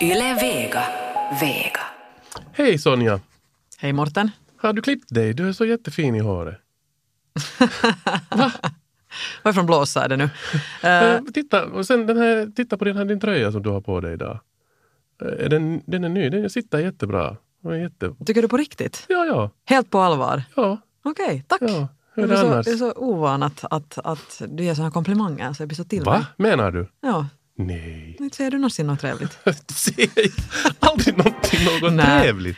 Yle Vega. Vega. Hej Sonja! Hej Morten. Har du klippt dig? Du är så jättefin i håret. Varifrån blåsa är det nu? Eh, titta, och sen den här, titta på den här din tröja som du har på dig idag. Eh, Är den, den är ny, den sitter jättebra. Den är jätte... tycker du på riktigt? Ja, ja, Helt på allvar? ja, Okej, tack. ja. Hur är jag, det är så, jag är så ovan att, att, att du ger såna komplimanger så jag blir så till mig. Va? Menar du? Ja, Nej. inte säger du någonsin något trevligt. Aldrig någonting, något Nej. trevligt.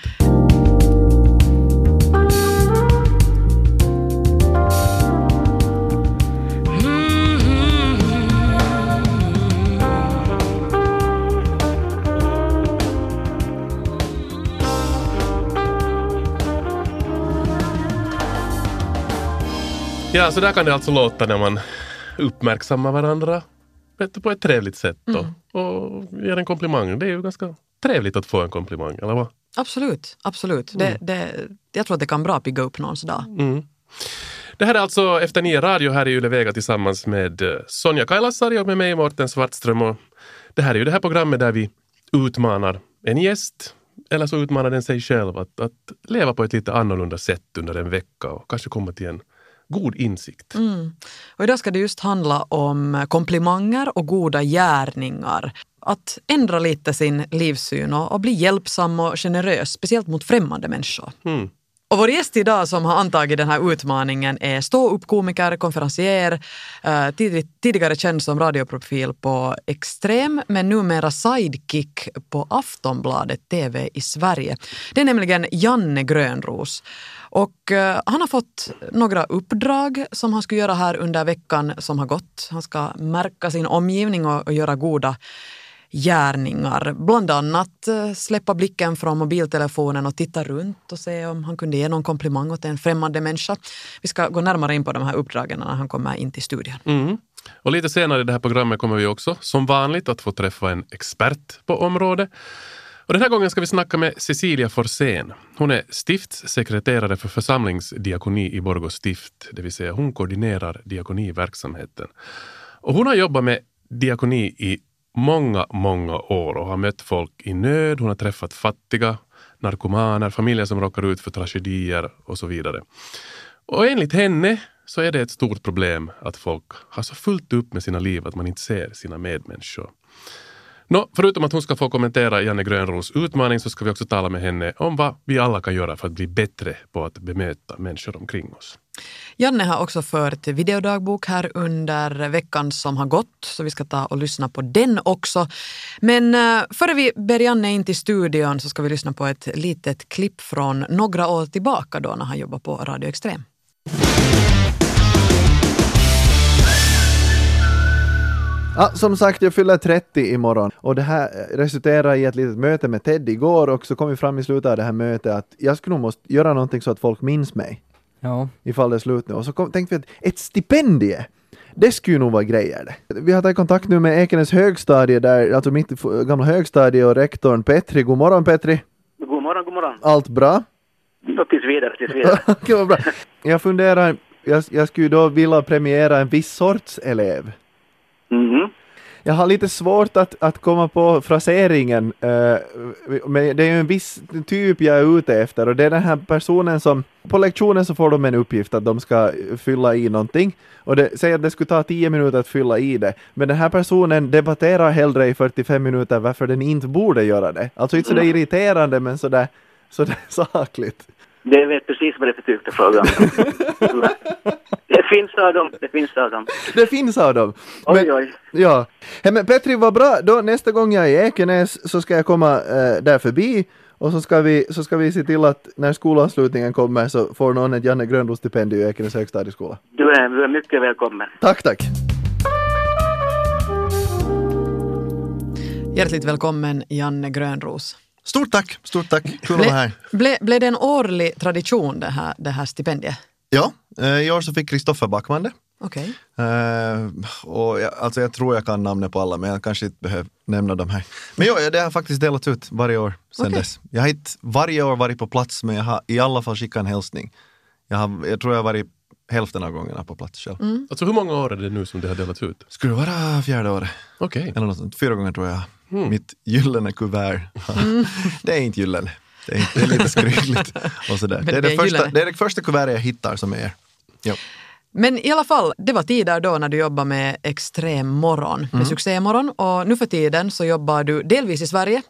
Ja, så där kan det alltså låta när man uppmärksammar varandra på ett trevligt sätt då. och ger en komplimang. Det är ju ganska trevligt att få en komplimang, eller vad? Absolut, absolut. Det, det, jag tror att det kan bra pigga upp någons dag. Mm. Det här är alltså Efter nio radio här i Yle Vega tillsammans med eh, Sonja Kailasari och med mig Mårten Svartström. Och det här är ju det här programmet där vi utmanar en gäst eller så utmanar den sig själv att, att leva på ett lite annorlunda sätt under en vecka och kanske komma till en god insikt. Mm. Och idag ska det just handla om komplimanger och goda gärningar. Att ändra lite sin livssyn och, och bli hjälpsam och generös, speciellt mot främmande människor. Mm. Och vår gäst idag som har antagit den här utmaningen är ståuppkomiker, konferencier, eh, tidigare känd som radioprofil på Extrem men numera sidekick på Aftonbladet TV i Sverige. Det är nämligen Janne Grönros. Och eh, han har fått några uppdrag som han ska göra här under veckan som har gått. Han ska märka sin omgivning och, och göra goda gärningar. Bland annat eh, släppa blicken från mobiltelefonen och titta runt och se om han kunde ge någon komplimang åt en främmande människa. Vi ska gå närmare in på de här uppdragen när han kommer in till studion. Mm. Och lite senare i det här programmet kommer vi också som vanligt att få träffa en expert på området. Och den här gången ska vi snacka med Cecilia Forsén. Hon är stiftssekreterare för församlingsdiakoni i Borgå stift, det vill säga hon koordinerar diakoniverksamheten. Och hon har jobbat med diakoni i många, många år och har mött folk i nöd. Hon har träffat fattiga, narkomaner, familjer som råkar ut för tragedier och så vidare. Och enligt henne så är det ett stort problem att folk har så fullt upp med sina liv att man inte ser sina medmänniskor. Nå, förutom att hon ska få kommentera Janne Grönros utmaning så ska vi också tala med henne om vad vi alla kan göra för att bli bättre på att bemöta människor omkring oss. Janne har också fört videodagbok här under veckan som har gått, så vi ska ta och lyssna på den också. Men eh, före vi ber Janne in till studion så ska vi lyssna på ett litet klipp från några år tillbaka då när han jobbade på Radio Extrem. Ja, som sagt, jag fyller 30 imorgon och det här resulterar i ett litet möte med Ted igår och så kom vi fram i slutet av det här mötet att jag skulle nog måste göra någonting så att folk minns mig Ja. ifall det är slut nu. Och så kom, tänkte vi att ett stipendie, det skulle nog vara grejer det. Vi har tagit kontakt nu med Ekenäs högstadie där, alltså mitt gamla högstadie och rektorn Petri. God morgon Petri! God morgon, god morgon. Allt bra? Då tills vidare, tills vidare. Okej, vad bra. Jag funderar, jag, jag skulle då vilja premiera en viss sorts elev. Mhm. Jag har lite svårt att, att komma på fraseringen, eh, men det är ju en viss typ jag är ute efter och det är den här personen som, på lektionen så får de en uppgift att de ska fylla i någonting och det, säg att det skulle ta 10 minuter att fylla i det, men den här personen debatterar hellre i 45 minuter varför den inte borde göra det. Alltså inte sådär irriterande men sådär, sådär sakligt. Det vet precis vad det är för typ av fråga. det finns av dem, det finns av dem. Det finns av dem. Oj, Men- oj. Ja, Hej, men Petri vad bra, då nästa gång jag är i Ekenäs så ska jag komma eh, där förbi och så ska, vi, så ska vi se till att när skolavslutningen kommer så får någon ett Janne Grönros stipendium i Ekenäs högstadieskola. Du är, du är mycket välkommen. Tack, tack! Hjärtligt välkommen Janne Grönros. Stort tack, stort tack. Kul att vara här. Ble, blev det en årlig tradition det här, det här stipendiet? Ja, eh, i år så fick Kristoffer Backman det. Okej. Eh, och jag, alltså jag tror jag kan namnet på alla, men jag kanske inte behöver nämna dem här. Men jo, det har faktiskt delats ut varje år sedan Okej. dess. Jag har inte varje år varit på plats, men jag har i alla fall skickat en hälsning. Jag, har, jag tror jag har varit hälften av gångerna på plats själv. Mm. Alltså hur många år är det nu som det har delats ut? Skulle det vara fjärde året? Okej. Eller något sånt. Fyra gånger tror jag. Mitt gyllene kuvert. det är inte gyllene. Det är, inte, det är lite. Och sådär. Det, är det det, är första, gyllene. det är det första kuvertet jag hittar som är. Ja. Men i alla fall, det var tider då när du jobbade med Extrem morgon, med Succémorgon och nu för tiden så jobbar du delvis i Sverige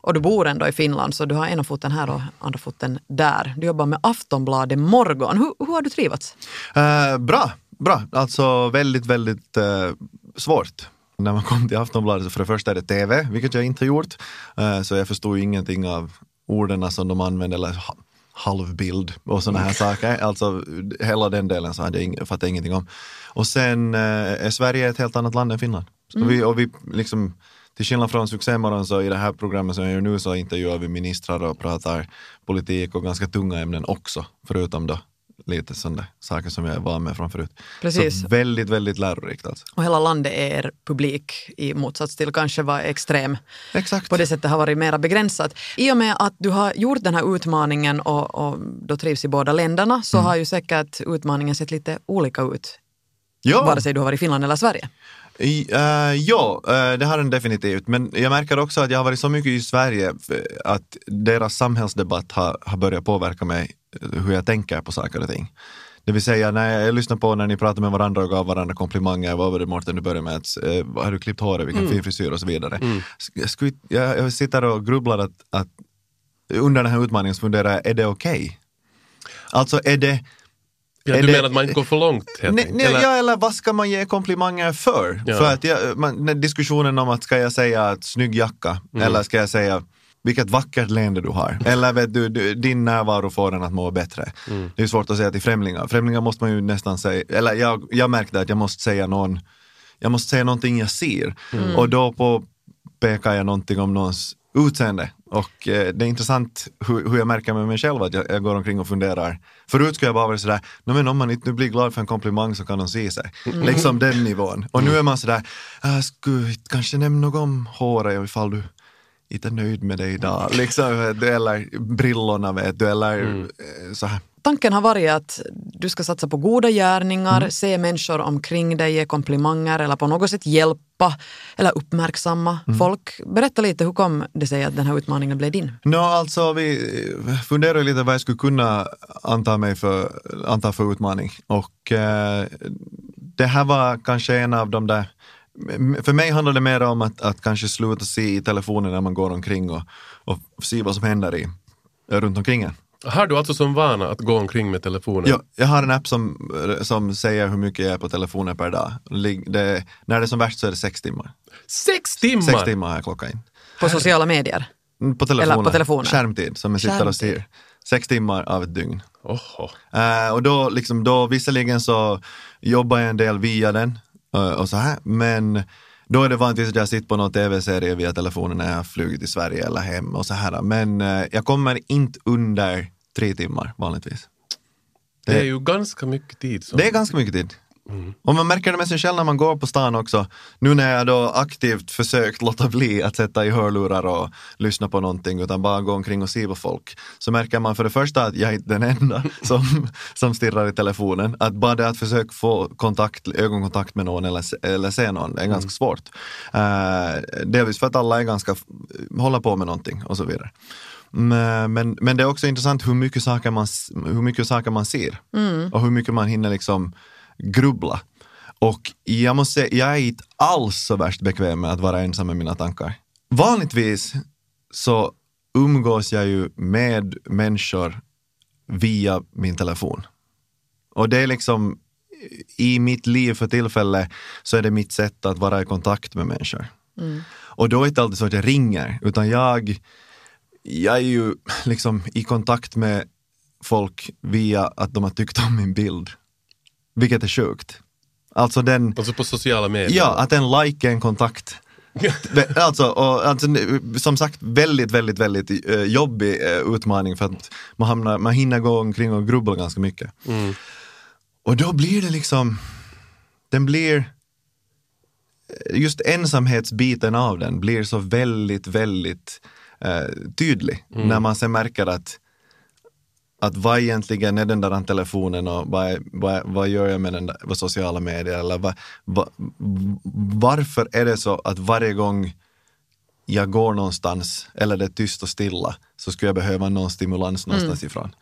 och du bor ändå i Finland så du har ena foten här och andra foten där. Du jobbar med Aftonbladet morgon. Hur, hur har du trivats? Eh, bra, bra. Alltså väldigt, väldigt eh, svårt. När man kom till Aftonbladet så för det första är det TV, vilket jag inte har gjort. Eh, så jag förstod ingenting av orden som de använde, eller ha- halvbild och sådana här saker. Alltså hela den delen så hade jag jag ingenting om. Och sen eh, är Sverige ett helt annat land än Finland. Så vi, och vi liksom, till skillnad från Succémorgon så i det här programmet som jag gör nu så intervjuar vi ministrar och pratar politik och ganska tunga ämnen också, förutom då lite sådana saker som jag var med från förut. Precis. Så väldigt, väldigt lärorikt alltså. Och hela landet är er publik i motsats till kanske vad Extrem Exakt. på det sättet har varit mera begränsat. I och med att du har gjort den här utmaningen och, och då trivs i båda länderna så har ju säkert utmaningen sett lite olika ut ja. vare sig du har varit i Finland eller Sverige. Eh, ja, eh, det har den definitivt. Men jag märker också att jag har varit så mycket i Sverige eh, att deras samhällsdebatt har, har börjat påverka mig hur jag tänker på saker och ting. Det vill säga när jag, lyssnar på när ni pratar med varandra och gav varandra komplimanger. Vad var det Mårten du började med? Att, vad har du klippt håret? Vilken fin frisyr och så vidare. Sk- Jag, jag, jag sitter och grubblar att, att under den här utmaningen så funderar jag, är det okej? Alltså är det Ja, du det- menar att man inte går för långt helt enkelt? nej, Eller- ja, eller vad ska man ge komplimanger för? Ja. För att jag, man, diskussionen om att ska jag säga att snygg jacka Mm. eller ska jag säga vilket vackert leende du har. Eller vet du, du, din närvaro får en att må bättre. Mm. Det är svårt att säga till främlingar. Främlingar måste man ju nästan säga, eller jag, jag märkte att jag måste säga någon, jag måste säga någonting jag ser. Mm. Och då på pekar jag någonting om någons utseende. Och eh, det är intressant hur, hur jag märker med mig själv att jag, jag går omkring och funderar. Förut skulle jag bara vara sådär, "Nå, men om man inte blir glad för en komplimang så kan de se sig. Liksom den nivån. Och nu är man sådär, jag skulle kanske nämna något om håret ifall du inte nöjd med det idag. Liksom, vet du, eller brillorna vet du, eller eh, så här. Tanken har varit att du ska satsa på goda gärningar, Mm. se människor omkring dig, ge komplimanger eller på något sätt hjälpa eller uppmärksamma Mm. folk. Berätta lite, hur kom det sig att den här utmaningen blev din? Nå, alltså vi funderar lite vad jag skulle kunna anta mig för, anta för utmaning. Och eh, det här var kanske en av de där för mig handlar det mer om att, att kanske sluta se i telefonen när man går omkring och, och se vad som händer i, runt omkring en. Har du alltså som vana att gå omkring med telefonen? Ja, jag har en app som, som säger hur mycket jag är på telefonen per dag. Det, när det är som värst så är det sex timmar. Sex timmar! Sex timmar har jag klockat in. På sociala medier? På telefonen. Eller på telefonen. Skärmtid som jag sitter och ser. Sex timmar av ett dygn. Oho. Eh, och då, liksom, då visserligen så jobbar jag en del via den och så här, men då är det vanligtvis att jag sitter på någon tv-serie via telefonen när jag har flugit till Sverige eller hem och så här. Men eh, jag kommer inte under tre timmar vanligtvis. Det är ju ganska mycket tid. Som... Det är ganska mycket tid. Och man märker det med sig själv när man går på stan också. Nu när jag då aktivt försökt låta bli att sätta i hörlurar och lyssna på någonting utan bara gå omkring och se på folk. Så märker man för det första att jag är inte den enda som, som stirrar i telefonen. Att bara det att försöka få kontakt, ögonkontakt med någon eller, se- eller se någon är ganska svårt. Uh, delvis för att alla är ganska, håller på med någonting och så vidare. Men, men, det är också intressant hur mycket saker man, hur mycket saker man ser och hur mycket man hinner liksom grubbla. Och jag måste säga, jag är inte alls så värst bekväm med att vara ensam med mina tankar. Vanligtvis så umgås jag ju med människor via min telefon. Och det är liksom i mitt liv för tillfället så är det mitt sätt att vara i kontakt med människor. Och då är det inte alltid så att jag ringer, utan jag, jag är ju liksom i kontakt med folk via att de har tyckt om min bild. Vilket är sjukt. Alltså den, Alltså på sociala medier? ja, att en like är en kontakt. Alltså, och, alltså, som sagt, väldigt, väldigt, väldigt eh, jobbig eh, utmaning för att man, hamnar, man hinner gå omkring och grubbla ganska mycket. Mm. Och då blir det liksom, den blir, just ensamhetsbiten av den blir så väldigt, väldigt eh, tydlig. När man sen märker att, att vad egentligen är den där telefonen och vad, vad, vad gör jag med den där vad sociala medier eller vad, vad, varför är det så att varje gång jag går någonstans eller det är tyst och stilla så skulle jag behöva någon stimulans någonstans ifrån.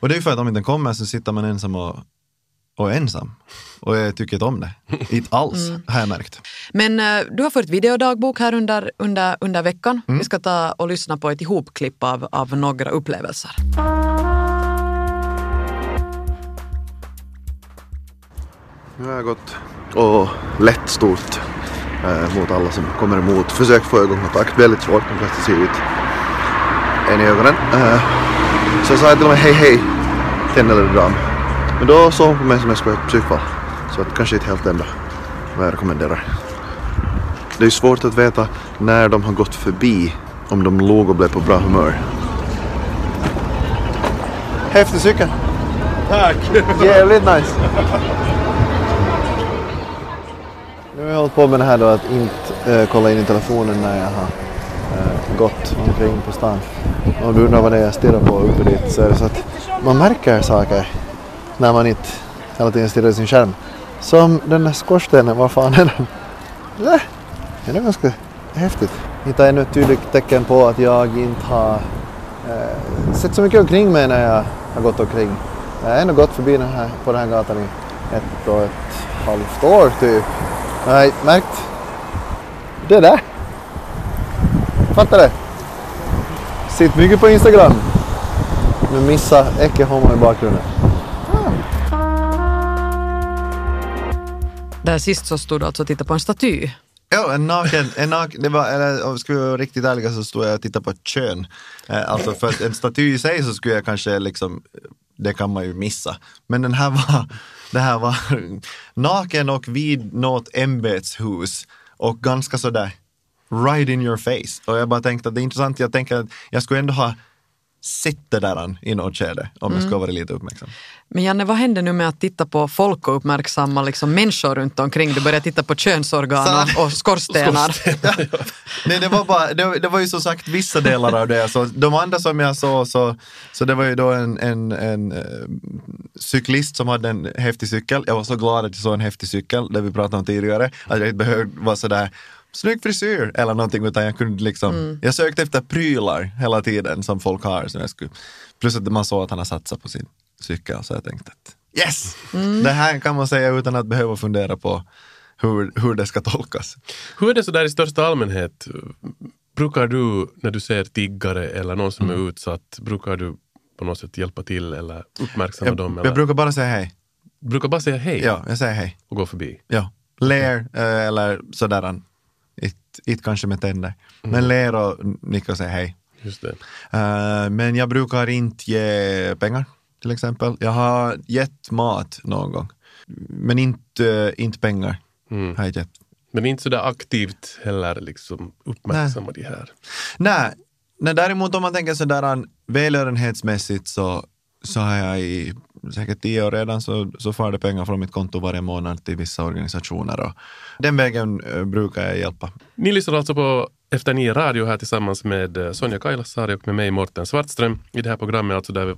Och det är för att om inte den kommer så sitter man ensam och, och är ensam. Och jag tycker inte om det. Inte alls, har jag märkt. Men eh, du har fått videodagbok här under, under, under veckan. Vi ska ta och lyssna på ett ihopklipp av, av några upplevelser. Nu har jag gått och lätt stort eh, mot alla som kommer emot. Försökt få ögonkontakt, väldigt svårt. De flesta ser ut en i ögonen. Eh, så sa jag till och med hej hej till en äldre dam. Men då såg hon på mig som jag skulle ha ett psykfall. Så att kanske inte helt ändå vad jag rekommenderar. Det är svårt att veta när de har gått förbi om de låg och blev på bra humör. Häftig cykel! Tack! Jävligt nice! Jag har jag hållit på med det här då att inte äh, kolla in i telefonen när jag har äh, gått omkring på stan. Om du undrar vad det är jag stirrar på uppe dit så är det så att man märker saker när man inte hela tiden stirrar i sin skärm. Som den där skorstenen, var fan är den? Nej, det är ganska häftigt. Hittade ännu ett tydligt tecken på att jag inte har äh, sett så mycket omkring mig när jag har gått omkring. Jag har ändå gått förbi den här, på den här gatan i ett och ett halvt år typ. Inte märkt det där. Fattar det? Sitter mycket på Instagram. Men missa Ecce Homo i bakgrunden. Där sist så stod du alltså och tittade på en staty. Ja, en naken, en naken det var, eller om vi ska vara riktigt ärliga så stod jag och tittade på ett kön. Eh, alltså för att en staty i sig så skulle jag kanske liksom, det kan man ju missa. Men den här var, det här var naken och vid något ämbetshus och ganska sådär right in your face. Och jag bara tänkte att det är intressant, jag tänker att jag skulle ändå ha sett det där i något skede om jag skulle ha varit lite uppmärksam. Men Janne, vad händer nu med att titta på folk och uppmärksamma liksom människor runt omkring? Du börjar titta på könsorgan och, och skorstenar. Nej, det var bara, det, det var ju som sagt vissa delar av det. Så de andra som jag såg så, så det var ju då en, en, en eh, cyklist som hade en häftig cykel. Jag var så glad att jag såg en häftig cykel, det vi pratade om tidigare. Att jag inte behövde vara sådär snygg frisyr eller någonting utan jag kunde liksom, jag sökte efter prylar hela tiden som folk har. Så jag skulle, plus att man såg att han har satsat på sin cykel så jag tänkte att yes, det här kan man säga utan att behöva fundera på hur, hur det ska tolkas. Hur är det så där i största allmänhet? Brukar du, när du ser tiggare eller någon som är utsatt, brukar du på något sätt hjälpa till eller uppmärksamma Jag, dem? jag Eller? brukar bara säga hej. brukar bara säga hej Ja, jag säger hej. och gå förbi. Ja, ler eh, eller sådär. Inte inte kanske med tänder. Men ler och nickar och säger hej. Just det. Eh, men jag brukar inte ge pengar till exempel. Jag har gett mat någon gång. Men inte, inte pengar. Mm. Har jag gett. Men inte sådär aktivt heller liksom uppmärksamma de här. Nej, nej, däremot om man tänker sådär välgörenhetsmässigt så, så har jag i säkert tio år redan så, så far det pengar från mitt konto varje månad till vissa organisationer och den vägen eh, brukar jag hjälpa. Ni lyssnar alltså på Efter nio radio här tillsammans med eh, Sonja Kailasari och med mig Morten Svartström i det här programmet alltså där vi,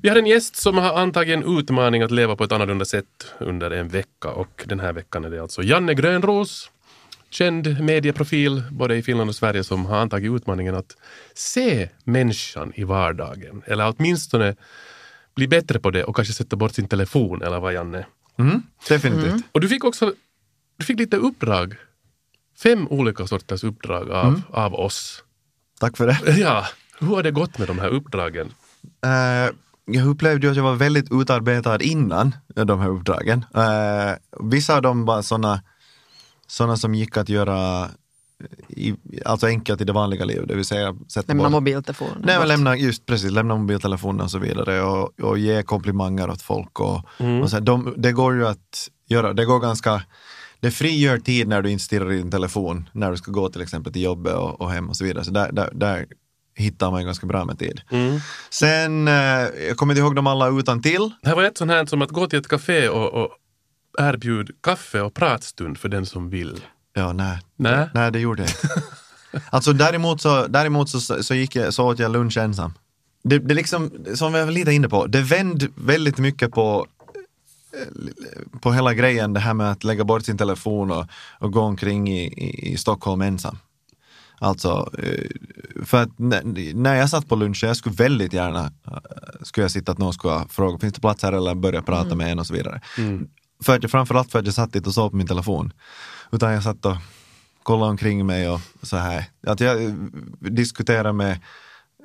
vi har en gäst som har antagit en utmaning att leva på ett annorlunda sätt under en vecka och den här veckan är det alltså Janne Grönros känd medieprofil både i Finland och Sverige som har antagit utmaningen att se människan i vardagen eller åtminstone bli bättre på det och kanske sätta bort sin telefon eller vad Janne? Mm, definitivt. Och du fick också du fick lite uppdrag. Fem olika sorters uppdrag av, av oss. Tack för det. Ja, hur har det gått med de här uppdragen? Eh, jag upplevde ju att jag var väldigt utarbetad innan de här uppdragen. Eh, vissa av dem var sådana såna som gick att göra i, alltså enkelt i det vanliga livet, det vill säga sätta Lämna bort mobiltelefonen. Nej, men lämna, just precis, lämna mobiltelefonen och så vidare och, och ge komplimanger åt folk. Och, och så, de, det går ju att göra, det går ganska, det frigör tid när du inte stirrar i din telefon, när du ska gå till exempel till jobbet och, och hem och så vidare. Så där, där, där hittar man ganska bra med tid. Sen, eh, jag kommer inte ihåg dem alla utan till. Det här var ett sånt här som att gå till ett café och, och erbjuda kaffe och pratstund för den som vill. Ja, nej. Nej. Nej, det gjorde jag inte. alltså däremot så, däremot så, så, gick jag, så åt jag lunch ensam. Det, det liksom, som vi var lite inne på, det vände väldigt mycket på eh, på hela grejen, det här med att lägga bort sin telefon och, och gå omkring i, i, i Stockholm ensam. Alltså, eh, för att när- jag satt på lunchen, jag skulle väldigt gärna eh, skulle jag sitta att någon skulle fråga, finns det plats här eller börja prata med en och så vidare. För att, framförallt för att jag satt dit och såg på min telefon. Utan jag satt och kollade omkring mig och så här. Att jag eh, diskuterade med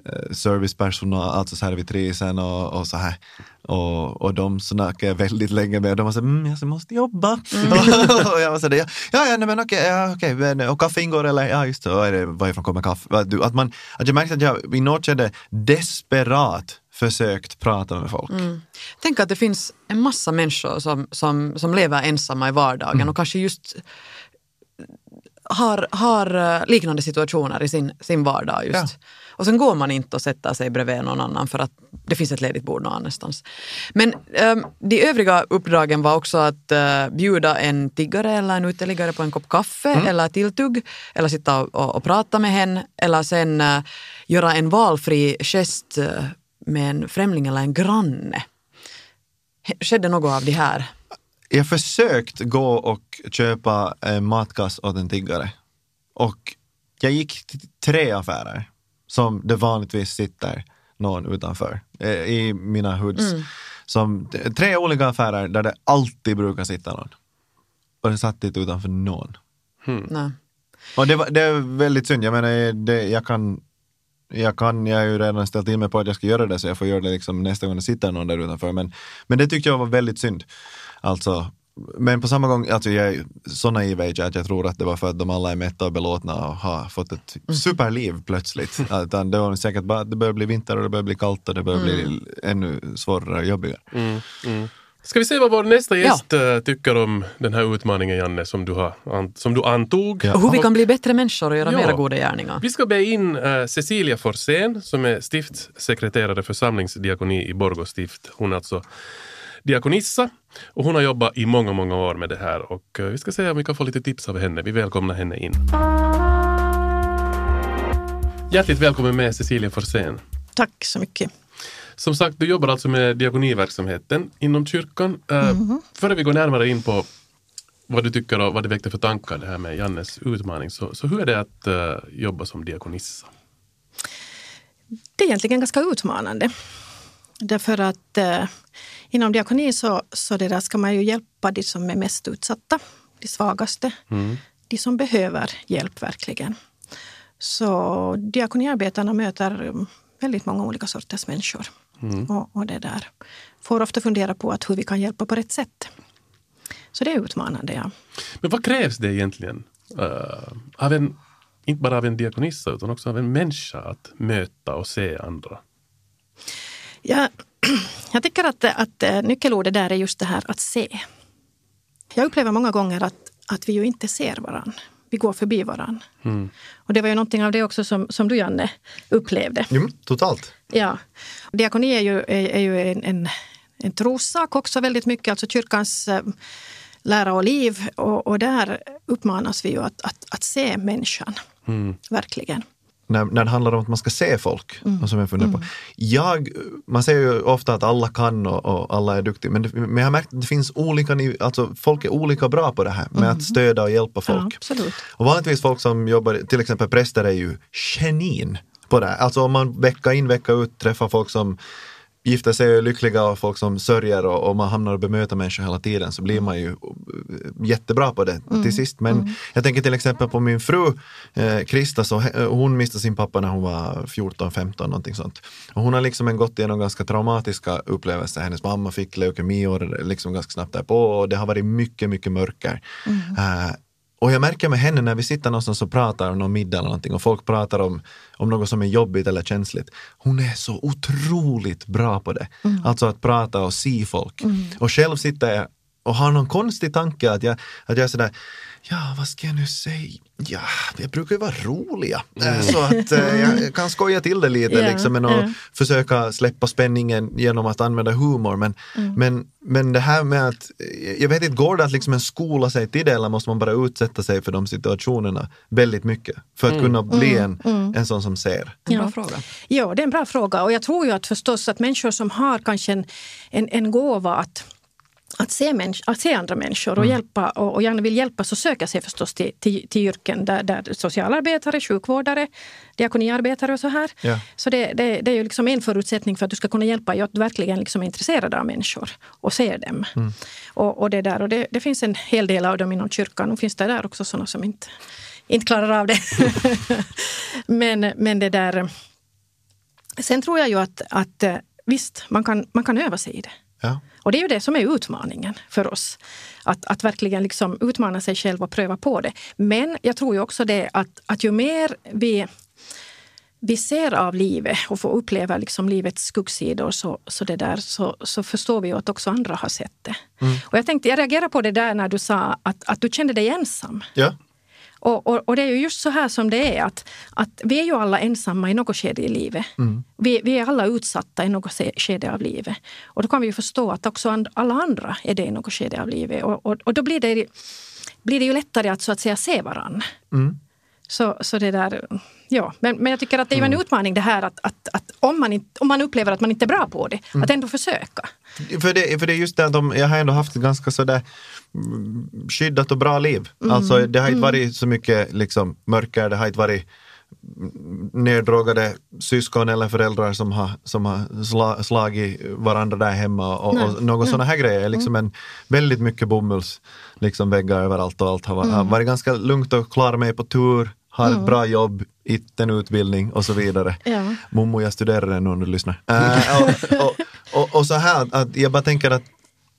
eh, servicepersonal, alltså servitrisen och, och så här. Och, och de snackade jag väldigt länge med. De var så här, mm, jag måste jobba. och jag var så där, ja, ja, nej, men okej, ja, okej, men, och kaffe ingår eller? Ja, just det, och är det varifrån kommer kaffe? Att, man, att jag märkte att jag i något skede desperat försökt prata med folk. Tänk att det finns en massa människor som, som, som lever ensamma i vardagen och kanske just har, har eh, liknande situationer i sin, sin vardag. Just. Ja. Och sen går man inte och sätter sig bredvid någon annan för att det finns ett ledigt bord någon annanstans. Men um, de övriga uppdragen var också att eh, bjuda en tiggare eller en uteliggare på en kopp kaffe eller tilltugg eller sitta och, och, prata med henne eller sen eh, göra en valfri gest eh, med en främling eller en granne. Skedde något av det här? Jag försökt gå och köpa en matkass åt en tiggare. Och jag gick till tre affärer som det vanligtvis sitter någon utanför eh, i mina hoods. Som, tre olika affärer där det alltid brukar sitta någon. Och det satt inte utanför någon. Nej. Och det, var, det är väldigt synd. Jag menar, det, jag kan jag kan, jag har ju redan ställt in mig på att jag ska göra det så jag får göra det liksom nästa gång det sitter någon där utanför. Men, men det tyckte jag var väldigt synd. Alltså, men på samma gång, alltså jag är så naiv är jag att jag tror att det var för att de alla är mätta och belåtna och har fått ett superliv plötsligt. Utan det var säkert bara att det börjar bli vinter och det börjar bli kallt och det börjar bli ännu svårare och jobbigare. Ska vi se vad vår nästa gäst eh, tycker om den här utmaningen, Janne, som du, har, som du antog. Ja. Och hur vi kan bli bättre människor och göra Ja. mera goda gärningar. Vi ska be in eh, Cecilia Forsén som är stiftssekreterare för samlingsdiakoni i Borgå stift. Hon är alltså diakonissa och hon har jobbat i många, många år med det här och eh, vi ska se om vi kan få lite tips av henne. Vi välkomnar henne in. Hjärtligt välkommen med Cecilia Forsén. Tack så mycket. Som sagt, du jobbar alltså med diakoniverksamheten inom kyrkan. Eh, Före vi går närmare in på vad du tycker och vad det väckte för tankar det här med Jannes utmaning, så, så hur är det att eh, jobba som diakonissa? Det är egentligen ganska utmanande. Därför att eh, inom diakoni så, så det där ska man ju hjälpa de som är mest utsatta, de svagaste, de som behöver hjälp verkligen. Så diakoniarbetarna möter um, väldigt många olika sorters människor. Och, och det där får ofta fundera på att hur vi kan hjälpa på rätt sätt. Så det är utmanande, ja. Men vad krävs det egentligen eh, av en, inte bara av en diakonissa utan också av en människa att möta och se andra? Jag, jag tycker att, att eh, nyckelordet där är just det här att se. Jag upplever många gånger att, att vi ju inte ser varann. Vi går förbi varann. Och det var ju någonting av det också som, som du Janne upplevde. Mm, totalt. Ja. Diakoni är ju, är, är ju en, en, en trossak också väldigt mycket, alltså kyrkans eh, lära och liv. Och, och där uppmanas vi ju att, att, att se människan, verkligen. När, när det handlar om att man ska se folk. Och som jag funderar på. Jag, man säger ju ofta att alla kan och, och alla är duktiga, men, det, men jag har märkt att det finns olika, alltså folk är olika bra på det här med att stödja och hjälpa Ja, folk. absolut. Och vanligtvis folk som jobbar, till exempel präster är ju genin på det här. Alltså om man vecka in vecka ut träffar folk som gifter sig och är lyckliga och folk som sörjer och, och man hamnar och bemöter människor hela tiden så blir man ju eh, jättebra på det till sist. Men jag tänker till exempel på min fru eh, Krista, så, he- hon miste sin pappa när hon var 14-15 någonting sånt. Och hon har liksom en gått igenom ganska traumatiska upplevelser. Hennes mamma fick leukemi och liksom ganska snabbt därpå och det har varit mycket, mycket mörker. Eh, och jag märker med henne när vi sitter någonstans och pratar om någon middag eller någonting och folk pratar om, om något som är jobbigt eller känsligt. Hon är så otroligt bra på det. Alltså att prata och se folk. Och själv sitter jag och har någon konstig tanke att jag, att jag är sådär, ja vad ska jag nu säga? Ja, jag brukar ju vara roliga. Eh, Så att eh, jag kan skoja till det lite Ja, liksom, men att ja. försöka släppa spänningen genom att använda humor. Men, men, men det här med att, jag vet inte, går det att liksom en skola sig till det eller måste man bara utsätta sig för de situationerna väldigt mycket för att kunna bli en, en sån som ser? En bra Ja. fråga. Ja, det är en bra fråga. Och jag tror ju att förstås att människor som har kanske en, en, en gåva att att se, människ- att se andra människor och, hjälpa, och, och gärna vill hjälpa så söker sig förstås till, till, till yrken där, där socialarbetare, sjukvårdare, diakoniarbetare och så här. Ja. Så det, det, det är ju liksom en förutsättning för att du ska kunna hjälpa är att du verkligen liksom är intresserad av människor och ser dem. Och, och, det, där, och det, det finns en hel del av dem inom kyrkan. Och finns det där också sådana som inte, inte klarar av det. men, men det där... Sen tror jag ju att, att eh, visst, man kan, man kan öva sig i det. Ja. Och det är ju det som är utmaningen för oss. Att, att verkligen liksom utmana sig själv och pröva på det. Men jag tror ju också det att, att ju mer vi, vi ser av livet och får uppleva liksom livets skuggsidor så, så, det där, så, så förstår vi ju att också andra har sett det. Och jag, tänkte, jag reagerade på det där när du sa att, att du kände dig ensam. Ja. Och, och, och det är ju just så här som det är att, att vi är ju alla ensamma i något skede i livet. Vi, vi är alla utsatta i något skede av livet. Och då kan vi ju förstå att också and, alla andra är det i något skede av livet. Och, och, då blir det, blir det ju lättare att så att säga se varann. Så, så det där, ja. Men, men jag tycker att det är en utmaning det här att, att, att om, man inte, om man upplever att man inte är bra på det, att ändå försöka. För det, för det är just det att de, jag har ändå haft ett ganska sådär mm, skyddat och bra liv. Alltså det har inte varit så mycket liksom, mörker, det har inte varit mm, neddrogade syskon eller föräldrar som har, som har sla, slagit varandra där hemma och, och några sådana här grejer. Liksom en, väldigt mycket bomulls liksom överallt och allt har varit, har varit ganska lugnt och klara mig på tur, har ett bra jobb, inte en utbildning och så vidare. Ja. Mommo, jag studerar nu om du lyssnar. Äh, och, och, och, och så här, att jag bara tänker att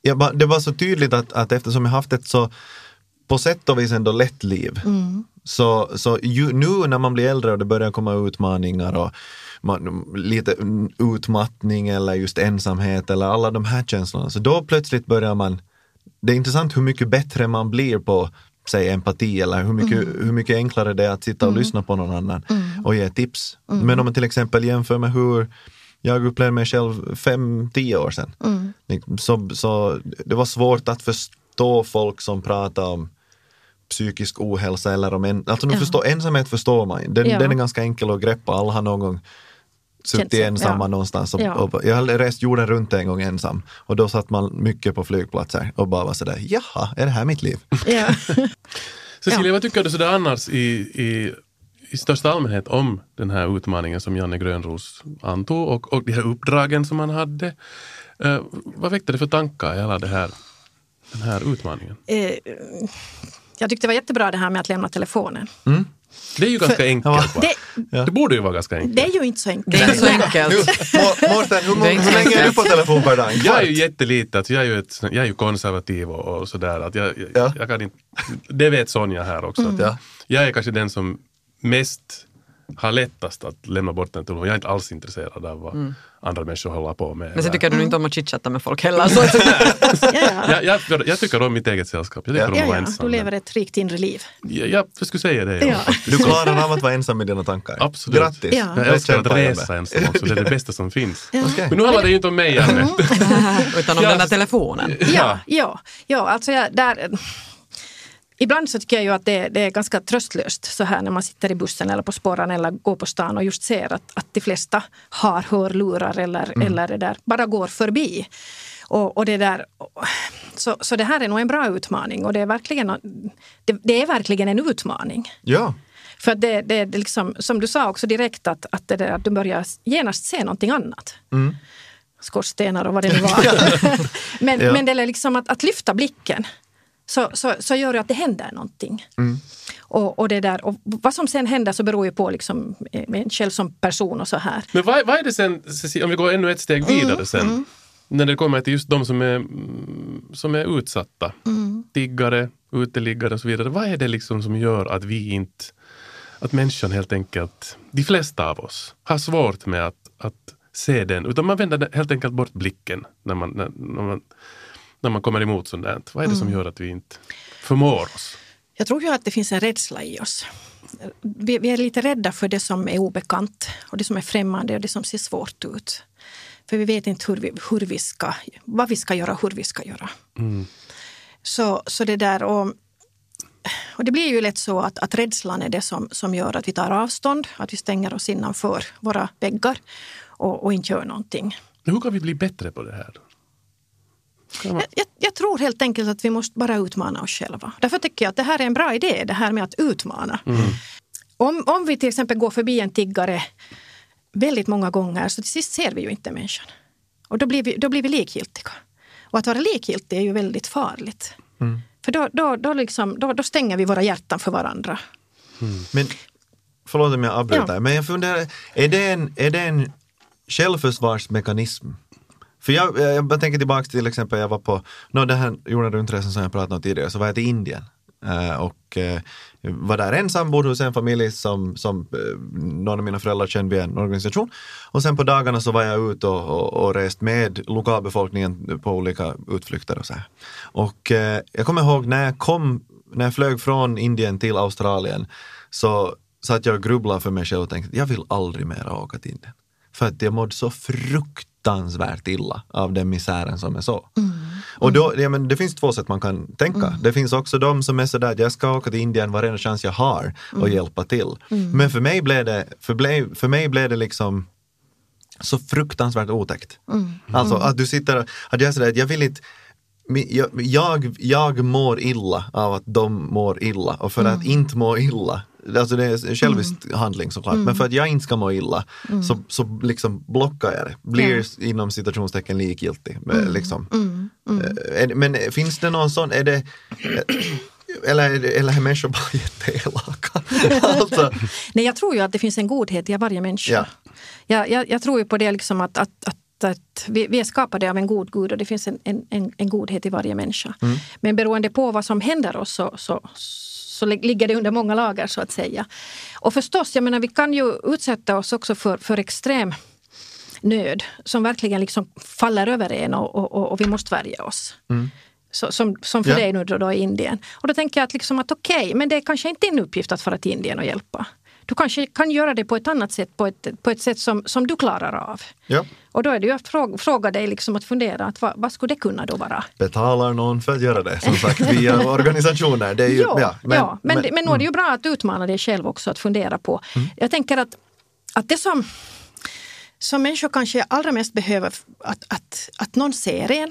jag bara, det var så tydligt att, att eftersom jag haft ett så på sätt och vis ändå lätt liv. Så, så ju, nu när man blir äldre och det börjar komma utmaningar och man, lite mm, utmattning eller just ensamhet eller alla de här känslorna. Så då plötsligt börjar man, det är intressant hur mycket bättre man blir på säg empati eller hur mycket, hur mycket enklare det är att sitta och lyssna på någon annan och ge tips. Men om man till exempel jämför med hur jag upplevde mig själv fem, tio år sedan. Liksom, Så, så det var svårt att förstå folk som pratar om psykisk ohälsa eller om en, alltså nu Ja. förstå, ensamhet förstår man den, Ja. den är ganska enkel att greppa, alla har någon gång suttit sig, ensamma ja. någonstans. Och, Ja. och, jag har rest jorden runt en gång ensam och då satt man mycket på flygplatser och bara var sådär, jaha, är det här mitt liv? Ja. Cecilia, vad tycker du sådär annars i, i, i största allmänhet om den här utmaningen som Janne Grönros antog och, och de här uppdragen som han hade? Eh, vad väckte det för tankar i alla det här, den här utmaningen? Eh, jag tyckte det var jättebra det här med att lämna telefonen. Det är ju ganska enkelt. va? Det, Det borde ju vara ganska enkelt. det är ju inte så enkelt. Det är inte så enkelt. Må- Mårten, hur, hur länge är du på telefon per dag? Jag är ju jättelite, alltså jag, är ju ett, jag är ju konservativ och, och sådär. Att jag, jag, Ja. jag kan inte, det vet Sonja här också. Att Ja. Jag är kanske den som mest har lättast att lämna bort en telefon. Jag är inte alls intresserad av vad andra människor håller på med. Men sen tycker du inte om att chitchatta med folk heller. Så. Ja, ja. jag, jag, jag tycker om mitt eget sällskap. Jag tycker Ja. om att Ja, vara ja, ensam. du lever ett rikt inre liv. Jag, jag, skulle säga det. Ja. Ja. Du klarar av att vara ensam med dina tankar? Absolut. Grattis! Ja. Jag älskar att resa ensam också. Det är det bästa som finns. Okej. Men nu handlar det ju inte om mig, Janne. Utan om Ja. den där telefonen. Ja, ja, ja alltså jag, där, Ibland så tycker jag ju att det, det är ganska tröstlöst så här när man sitter i bussen eller på spåren eller går på stan och just ser att, att de flesta har hörlurar eller, eller det där, bara går förbi. Och, och det där, så, så det här är nog en bra utmaning och det är verkligen, det, det är verkligen en utmaning. Ja. För det, det, det liksom, som du sa också direkt att, att, det där, att du börjar genast se någonting annat. Skorstenar och vad det nu var. men, Ja. men det är liksom att, att lyfta blicken. Så, så, så gör det att det händer någonting. Och, och, det där, och vad som sen händer så beror ju på liksom, eh, en själv som person och så här. Men vad, vad är det sen, Cecilia, om vi går ännu ett steg vidare sen. När det kommer till just de som är, mm, som är utsatta. Tiggare, uteliggare och så vidare. Vad är det liksom som gör att vi inte, att människan helt enkelt, de flesta av oss, har svårt med att, att se den. Utan man vänder helt enkelt bort blicken när man, när, när man, när man kommer emot sånt där. Vad är det som gör att vi inte förmår oss? Jag tror ju att det finns en rädsla i oss. Vi, vi är lite rädda för det som är obekant och det som är främmande och det som ser svårt ut. För vi vet inte hur vi, hur vi ska, vad vi ska göra och hur vi ska göra. Så, så det där och, och det blir ju lätt så att, att rädslan är det som, som gör att vi tar avstånd, att vi stänger oss innanför våra väggar och, och inte gör någonting. Hur kan vi bli bättre på det här? Jag, jag, jag tror helt enkelt att vi måste bara utmana oss själva. Därför tycker jag att det här är en bra idé, det här med att utmana. Om, om vi till exempel går förbi en tiggare väldigt många gånger så till sist ser vi ju inte människan. Och då blir vi, då blir vi likgiltiga. Och att vara likgiltig är ju väldigt farligt. För då, då, då, liksom, då, då stänger vi våra hjärtan för varandra. Men förlåt om jag avbryter, Ja. men jag funderar, är det en, är det en självförsvarsmekanism? För jag, jag, jag tänker tillbaka till exempel, jag var på, no, den här jorden runt-resan som jag pratade om tidigare, så var jag till Indien. Eh, och eh, var där ensam, bodde hos en familj som, som eh, någon av mina föräldrar kände via en organisation. Och sen på dagarna så var jag ute och, och, och rest med lokalbefolkningen på olika utflykter och så här. Och eh, jag kommer ihåg när jag kom, när jag flög från Indien till Australien så satt jag och grubblade för mig själv och tänkte jag vill aldrig mer åka till Indien. För att jag mådde så frukt fruktansvärt illa av den misären som jag såg. Och då, ja, men det finns två sätt man kan tänka. Det finns också de som är sådär att jag ska åka till Indien varenda chans jag har och hjälpa till. Men för mig blev det, för, ble, för mig blev det liksom så fruktansvärt otäckt. Alltså att du sitter, att jag är sådär, jag vill inte jag, jag, jag mår illa av att de mår illa och för att inte må illa, alltså det är en självisk handling såklart, men för att jag inte ska må illa så, så liksom blockar jag det, blir inom citationstecken likgiltig. Liksom. Eh, är det- Men finns det någon sån, är det eller, är det- eller är människor bara jätteelaka? alltså, Nej, jag tror ju att det finns en godhet i varje människa. Ja. Jag, jag, jag tror ju på det liksom att, att, att, att vi, vi är skapade av en god Gud och det finns en, en, en, godhet i varje människa. Men beroende på vad som händer oss så, så, så lig- ligger det under många lager så att säga. Och förstås, jag menar vi kan ju utsätta oss också för, för extrem nöd som verkligen liksom faller över en och, och, och, vi måste värja oss. Så, som, som för Ja. dig nu då, då i Indien. Och då tänker jag att, liksom att okej, men det är kanske inte din uppgift att fara till Indien och hjälpa. Du kanske kan göra det på ett annat sätt, på ett, på ett sätt som, som du klarar av. ja. Och då är det ju att fråga, fråga dig liksom att fundera, att vad, vad skulle det kunna då vara? Betalar någon för att göra det, som sagt, via organisationer. Det är ju, Ja, ja, men, ja, men, men, men är det ju bra att utmana dig själv också att fundera på. Jag tänker att, att det som, som människor kanske allra mest behöver, att, att, att någon ser en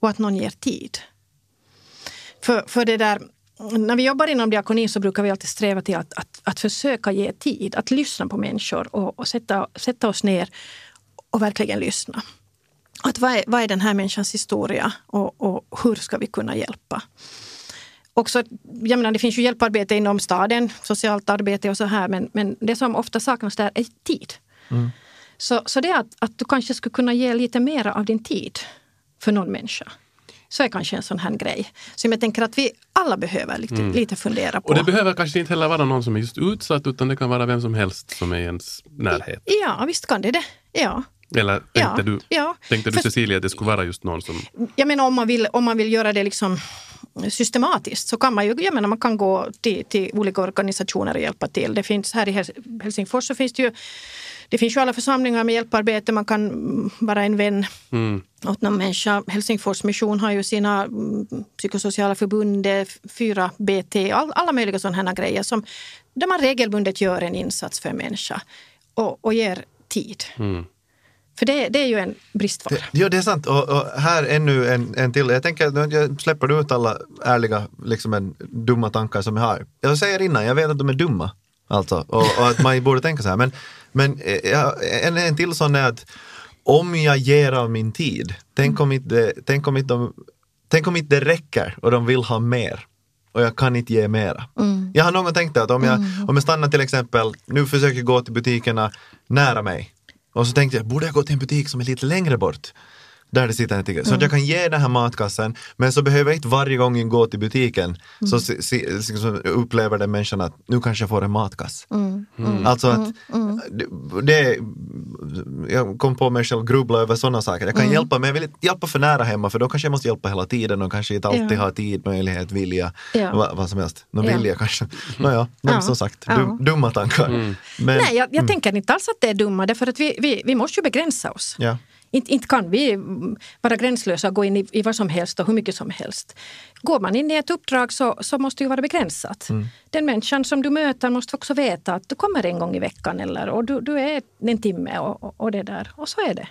och att någon ger tid. För, för det där, när vi jobbar inom diakoni så brukar vi alltid sträva till att, att, att försöka ge tid, att lyssna på människor och, och sätta, sätta oss ner och verkligen lyssna. Att vad, är, vad är den här människans historia och, och hur ska vi kunna hjälpa? Också, jag menar, det finns ju hjälparbete inom staden, socialt arbete och så här, men, men det som ofta saknas där är tid. Så, så det att, att du kanske skulle kunna ge lite mer av din tid för någon människa. Så är kanske en sån här grej som jag tänker att vi alla behöver lite, lite fundera på. Och det behöver kanske inte heller vara någon som är just utsatt utan det kan vara vem som helst som är i ens närhet. Ja, visst kan det det. Ja. Eller tänkte Ja, du, ja. tänkte du För- Cecilia att det skulle vara just någon som... Jag menar om man vill, om man vill göra det liksom systematiskt så kan man ju, jag menar man kan gå till, till olika organisationer och hjälpa till. Det finns här i Hels- Helsingfors så finns det ju det finns ju alla församlingar med hjälparbete, man kan mm, vara en vän Mm. åt någon människa. Helsingfors mission har ju sina mm, psykosociala förbund, det är 4BT, all, alla möjliga sådana här grejer som, där man regelbundet gör en insats för en människa och, och ger tid. Mm. För det, det är ju en bristvara. Det, ja, det är sant. Och, och här ännu en, en till. Jag tänker jag släpper ut alla ärliga, liksom en, dumma tankar som jag har. Jag säger innan, jag vet att de är dumma. Alltså, och, och att man borde tänka så här. Men, men eh, en, en till sån är att om jag ger av min tid, tänk om inte, tänk om inte, de, tänk om inte det räcker och de vill ha mer och jag kan inte ge mera. Jag har någon gång tänkt att om jag, om jag stannar till exempel, nu försöker jag gå till butikerna nära mig och så tänkte jag, borde jag gå till en butik som är lite längre bort? Där det sitter en tiggare. Så att jag kan ge den här matkassen, men så behöver jag inte varje gång jag går till butiken så se, se, så upplever den människan att nu kanske jag får en matkass. Alltså att det, det, jag kom på mig själv grubbla över sådana saker. Jag kan hjälpa, men jag vill inte hjälpa för nära hemma för då kanske jag måste hjälpa hela tiden och kanske inte alltid Ja. ha tid, möjlighet, vilja, Ja. vad, vad som helst. Någon Ja. vilja kanske. Nåja, men Ja. som sagt, Ja. dum, dumma tankar. Men, Nej, jag, jag tänker inte alls att det är dumma, därför att vi, vi, vi måste ju begränsa oss. ja. Inte, inte kan vi mm, vara gränslösa och gå in i, i vad som helst och hur mycket som helst. Går man in i ett uppdrag så, så måste det ju vara begränsat. Den människan som du möter måste också veta att du kommer en gång i veckan eller och du, du är en timme och, och, och det där. Och så är det.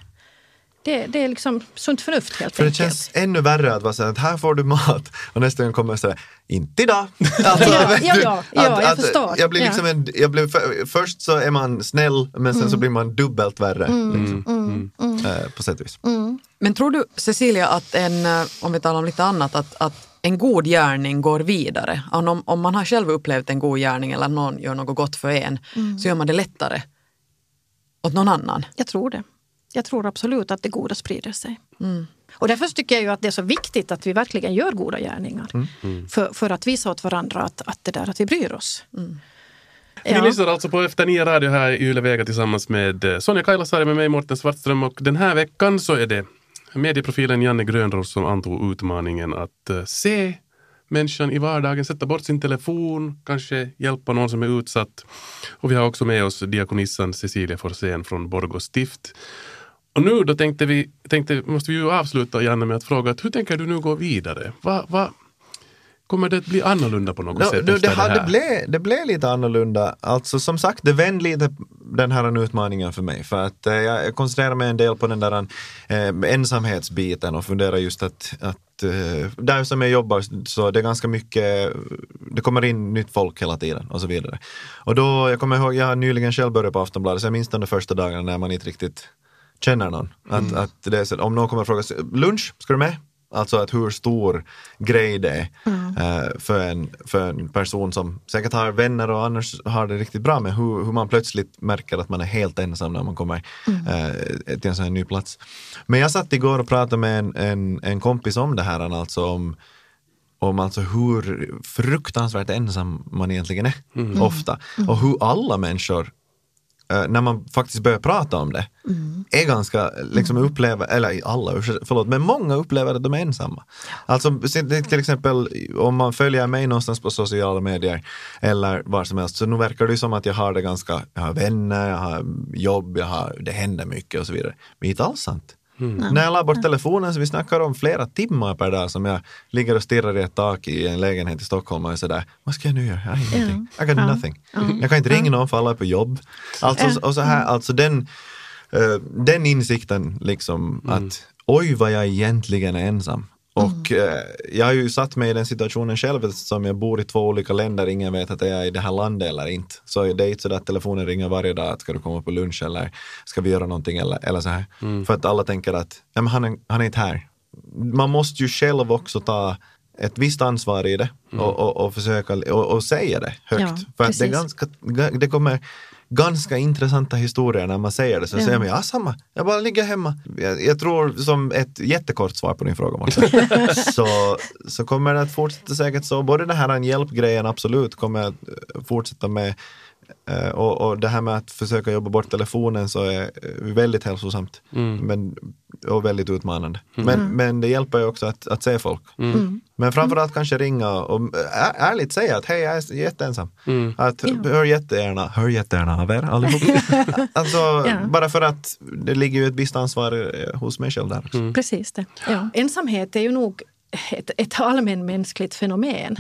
Det, det är liksom sunt förnuft helt För det enkelt. känns ännu värre att vara så här, att här får du mat och nästa gång kommer jag säga inte idag. Alltså, Ja, ja, ja, ja, jag förstår. Jag blir Ja. liksom en, jag blir, för, först så är man snäll men sen Mm. så blir man dubbelt värre. Liksom. Eh, på sätt och vis. Mm. Men tror du, Cecilia, att en, eh, om vi talar om lite annat, att, att en god gärning går vidare? Om, om man har själv upplevt en god gärning eller någon gör något gott för en, Mm. så gör man det lättare åt någon annan. Jag tror det. Jag tror absolut att det goda sprider sig. Mm. Och därför tycker jag ju att det är så viktigt att vi verkligen gör goda gärningar. För, för att visa åt varandra att, att, det där, att vi bryr oss. Ni lyssnar alltså på Efter nio radio här i Yle Vega tillsammans med eh, Sonja Kailasari med mig Morten Svartström och den här veckan så är det medieprofilen Janne Grönros som antog utmaningen att eh, se människan i vardagen, sätta bort sin telefon, kanske hjälpa någon som är utsatt. Och vi har också med oss diakonissan Cecilia Forsén från Borgå stift. Och nu då tänkte vi, tänkte, måste vi ju avsluta Janne med att fråga att hur tänker du nu gå vidare? Va, va, kommer det att bli annorlunda på något No, sätt efter det, det här? blev, det blev lite annorlunda. Alltså som sagt, det vände lite den här utmaningen för mig. För att eh, jag koncentrerar mig en del på den där eh, ensamhetsbiten och funderar just att, att eh, där som jag jobbar så det är ganska mycket, det kommer in nytt folk hela tiden och så vidare. Och då, jag kommer ihåg, jag har nyligen själv börjat på Aftonbladet, så jag minns de första dagarna när man inte riktigt känner någon. Att, att det är så, om någon kommer och frågar, lunch, ska du med? Alltså att hur stor grej det är eh, för, en, för en person som säkert har vänner och annars har det riktigt bra med hur, hur man plötsligt märker att man är helt ensam när man kommer eh, till en sån här ny plats. Men jag satt igår och pratade med en, en, en kompis om det här, alltså om om alltså hur fruktansvärt ensam man egentligen är ofta. Och hur alla människor när man faktiskt börjar prata om det, är ganska, liksom upplever, eller alla, förlåt, men många upplever att de är ensamma. Alltså till exempel om man följer mig någonstans på sociala medier eller var som helst, så nu verkar det som att jag har det ganska, jag har vänner, jag har jobb, jag har, det händer mycket och så vidare. Men inte alls sant. När jag la bort telefonen så vi snackar om flera timmar per dag som jag ligger och stirrar i ett tak i en lägenhet i Stockholm och är sådär, vad ska jag nu göra? Jag har ingenting. I got nothing. Jag kan inte ringa någon för alla är på jobb. Alltså, och så här, alltså den, eh, den insikten liksom att oj vad jag egentligen är ensam. Och eh, jag har ju satt mig i den situationen själv eftersom jag bor i två olika länder, ingen vet att jag är i det här landet eller inte. Så det är inte så att telefonen ringer varje dag att ska du komma på lunch eller ska vi göra någonting eller, eller så här. För att alla tänker att ja, men han, är, han är inte här. Man måste ju själv också ta ett visst ansvar i det och, och, och försöka och, och säga det högt. Ja, För att det, är ganska, det kommer ganska intressanta historier när man säger det. Så Ja. säger man, ja samma, jag bara ligger hemma. Jag, jag tror som ett jättekort svar på din fråga Mårten, så, så kommer det att fortsätta säkert så. Både den här hjälpgrejen absolut kommer att eh, fortsätta med och, och det här med att försöka jobba bort telefonen så är eh, väldigt hälsosamt men, och väldigt utmanande. Men, men det hjälper ju också att, att se folk. Men framförallt kanske ringa och ä- ärligt säga att hej, jag är jätteensam. Att, Hör jättegärna, hör jättegärna av er allihop. alltså, Ja. Bara för att det ligger ju ett visst ansvar eh, hos mig själv där också. Precis det. Ja. Ensamhet är ju nog ett, ett allmänmänskligt fenomen.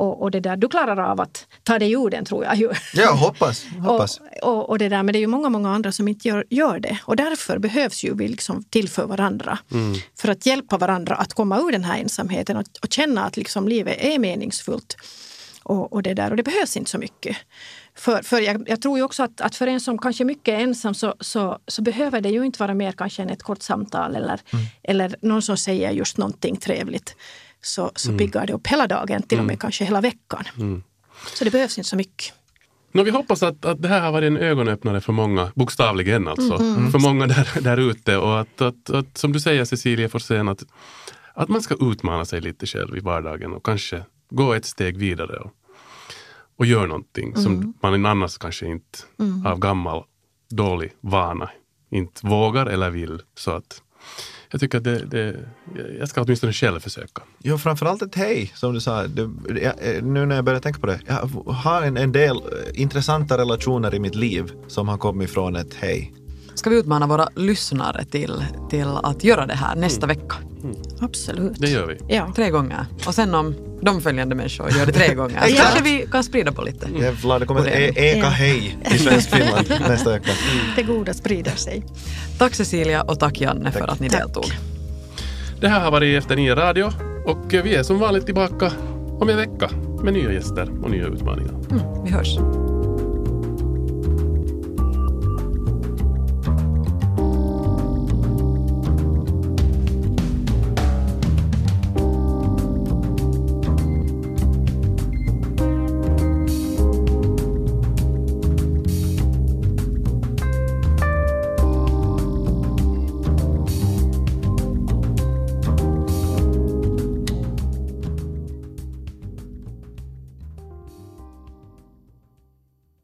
Och, och det där, du klarar av att ta dig ur den tror jag. ju. Ja, hoppas. hoppas. Och, och, och det där, men det är ju många, många andra som inte gör, gör det. Och därför behövs ju vi liksom till för varandra. För att hjälpa varandra att komma ur den här ensamheten och, och känna att liksom livet är meningsfullt. Och, och det där, och det behövs inte så mycket. För, för jag, jag tror ju också att, att för en som kanske är mycket ensam så, så, så behöver det ju inte vara mer kanske än ett kort samtal eller, eller någon som säger just någonting trevligt. Så, så piggar det upp hela dagen, till och med kanske hela veckan. Så det behövs inte så mycket. Nå, vi hoppas att, att det här har varit en ögonöppnare för många, bokstavligen alltså, för många där, där ute. Och att, att, att, som du säger Cecilia Forsén, att, att man ska utmana sig lite själv i vardagen och kanske gå ett steg vidare och, och göra någonting som man annars kanske inte av gammal dålig vana inte vågar eller vill. Så att jag tycker att det, det, jag ska åtminstone själv försöka. Jo, framförallt ett hej, som du sa. Det, jag, eh, nu när jag börjar tänka på det. Jag har en, en del eh, intressanta relationer i mitt liv som har kommit från ett hej. Ska vi utmana våra lyssnare till, till att göra det här nästa vecka? Absolut. Det gör vi. Ja. Tre gånger. Och sen om de följande människor gör det tre gånger. Så Ja. kanske vi kan sprida på lite. Jävlar, det kommer ett e- eka Ja. hej i svensk Finland nästa vecka. Det goda sprider sig. Tack Cecilia och tack Janne för att ni Tack. deltog. Det här har varit Efter nio radio och vi är som vanligt tillbaka om en vecka med nya gäster och nya utmaningar. Mm, vi hörs.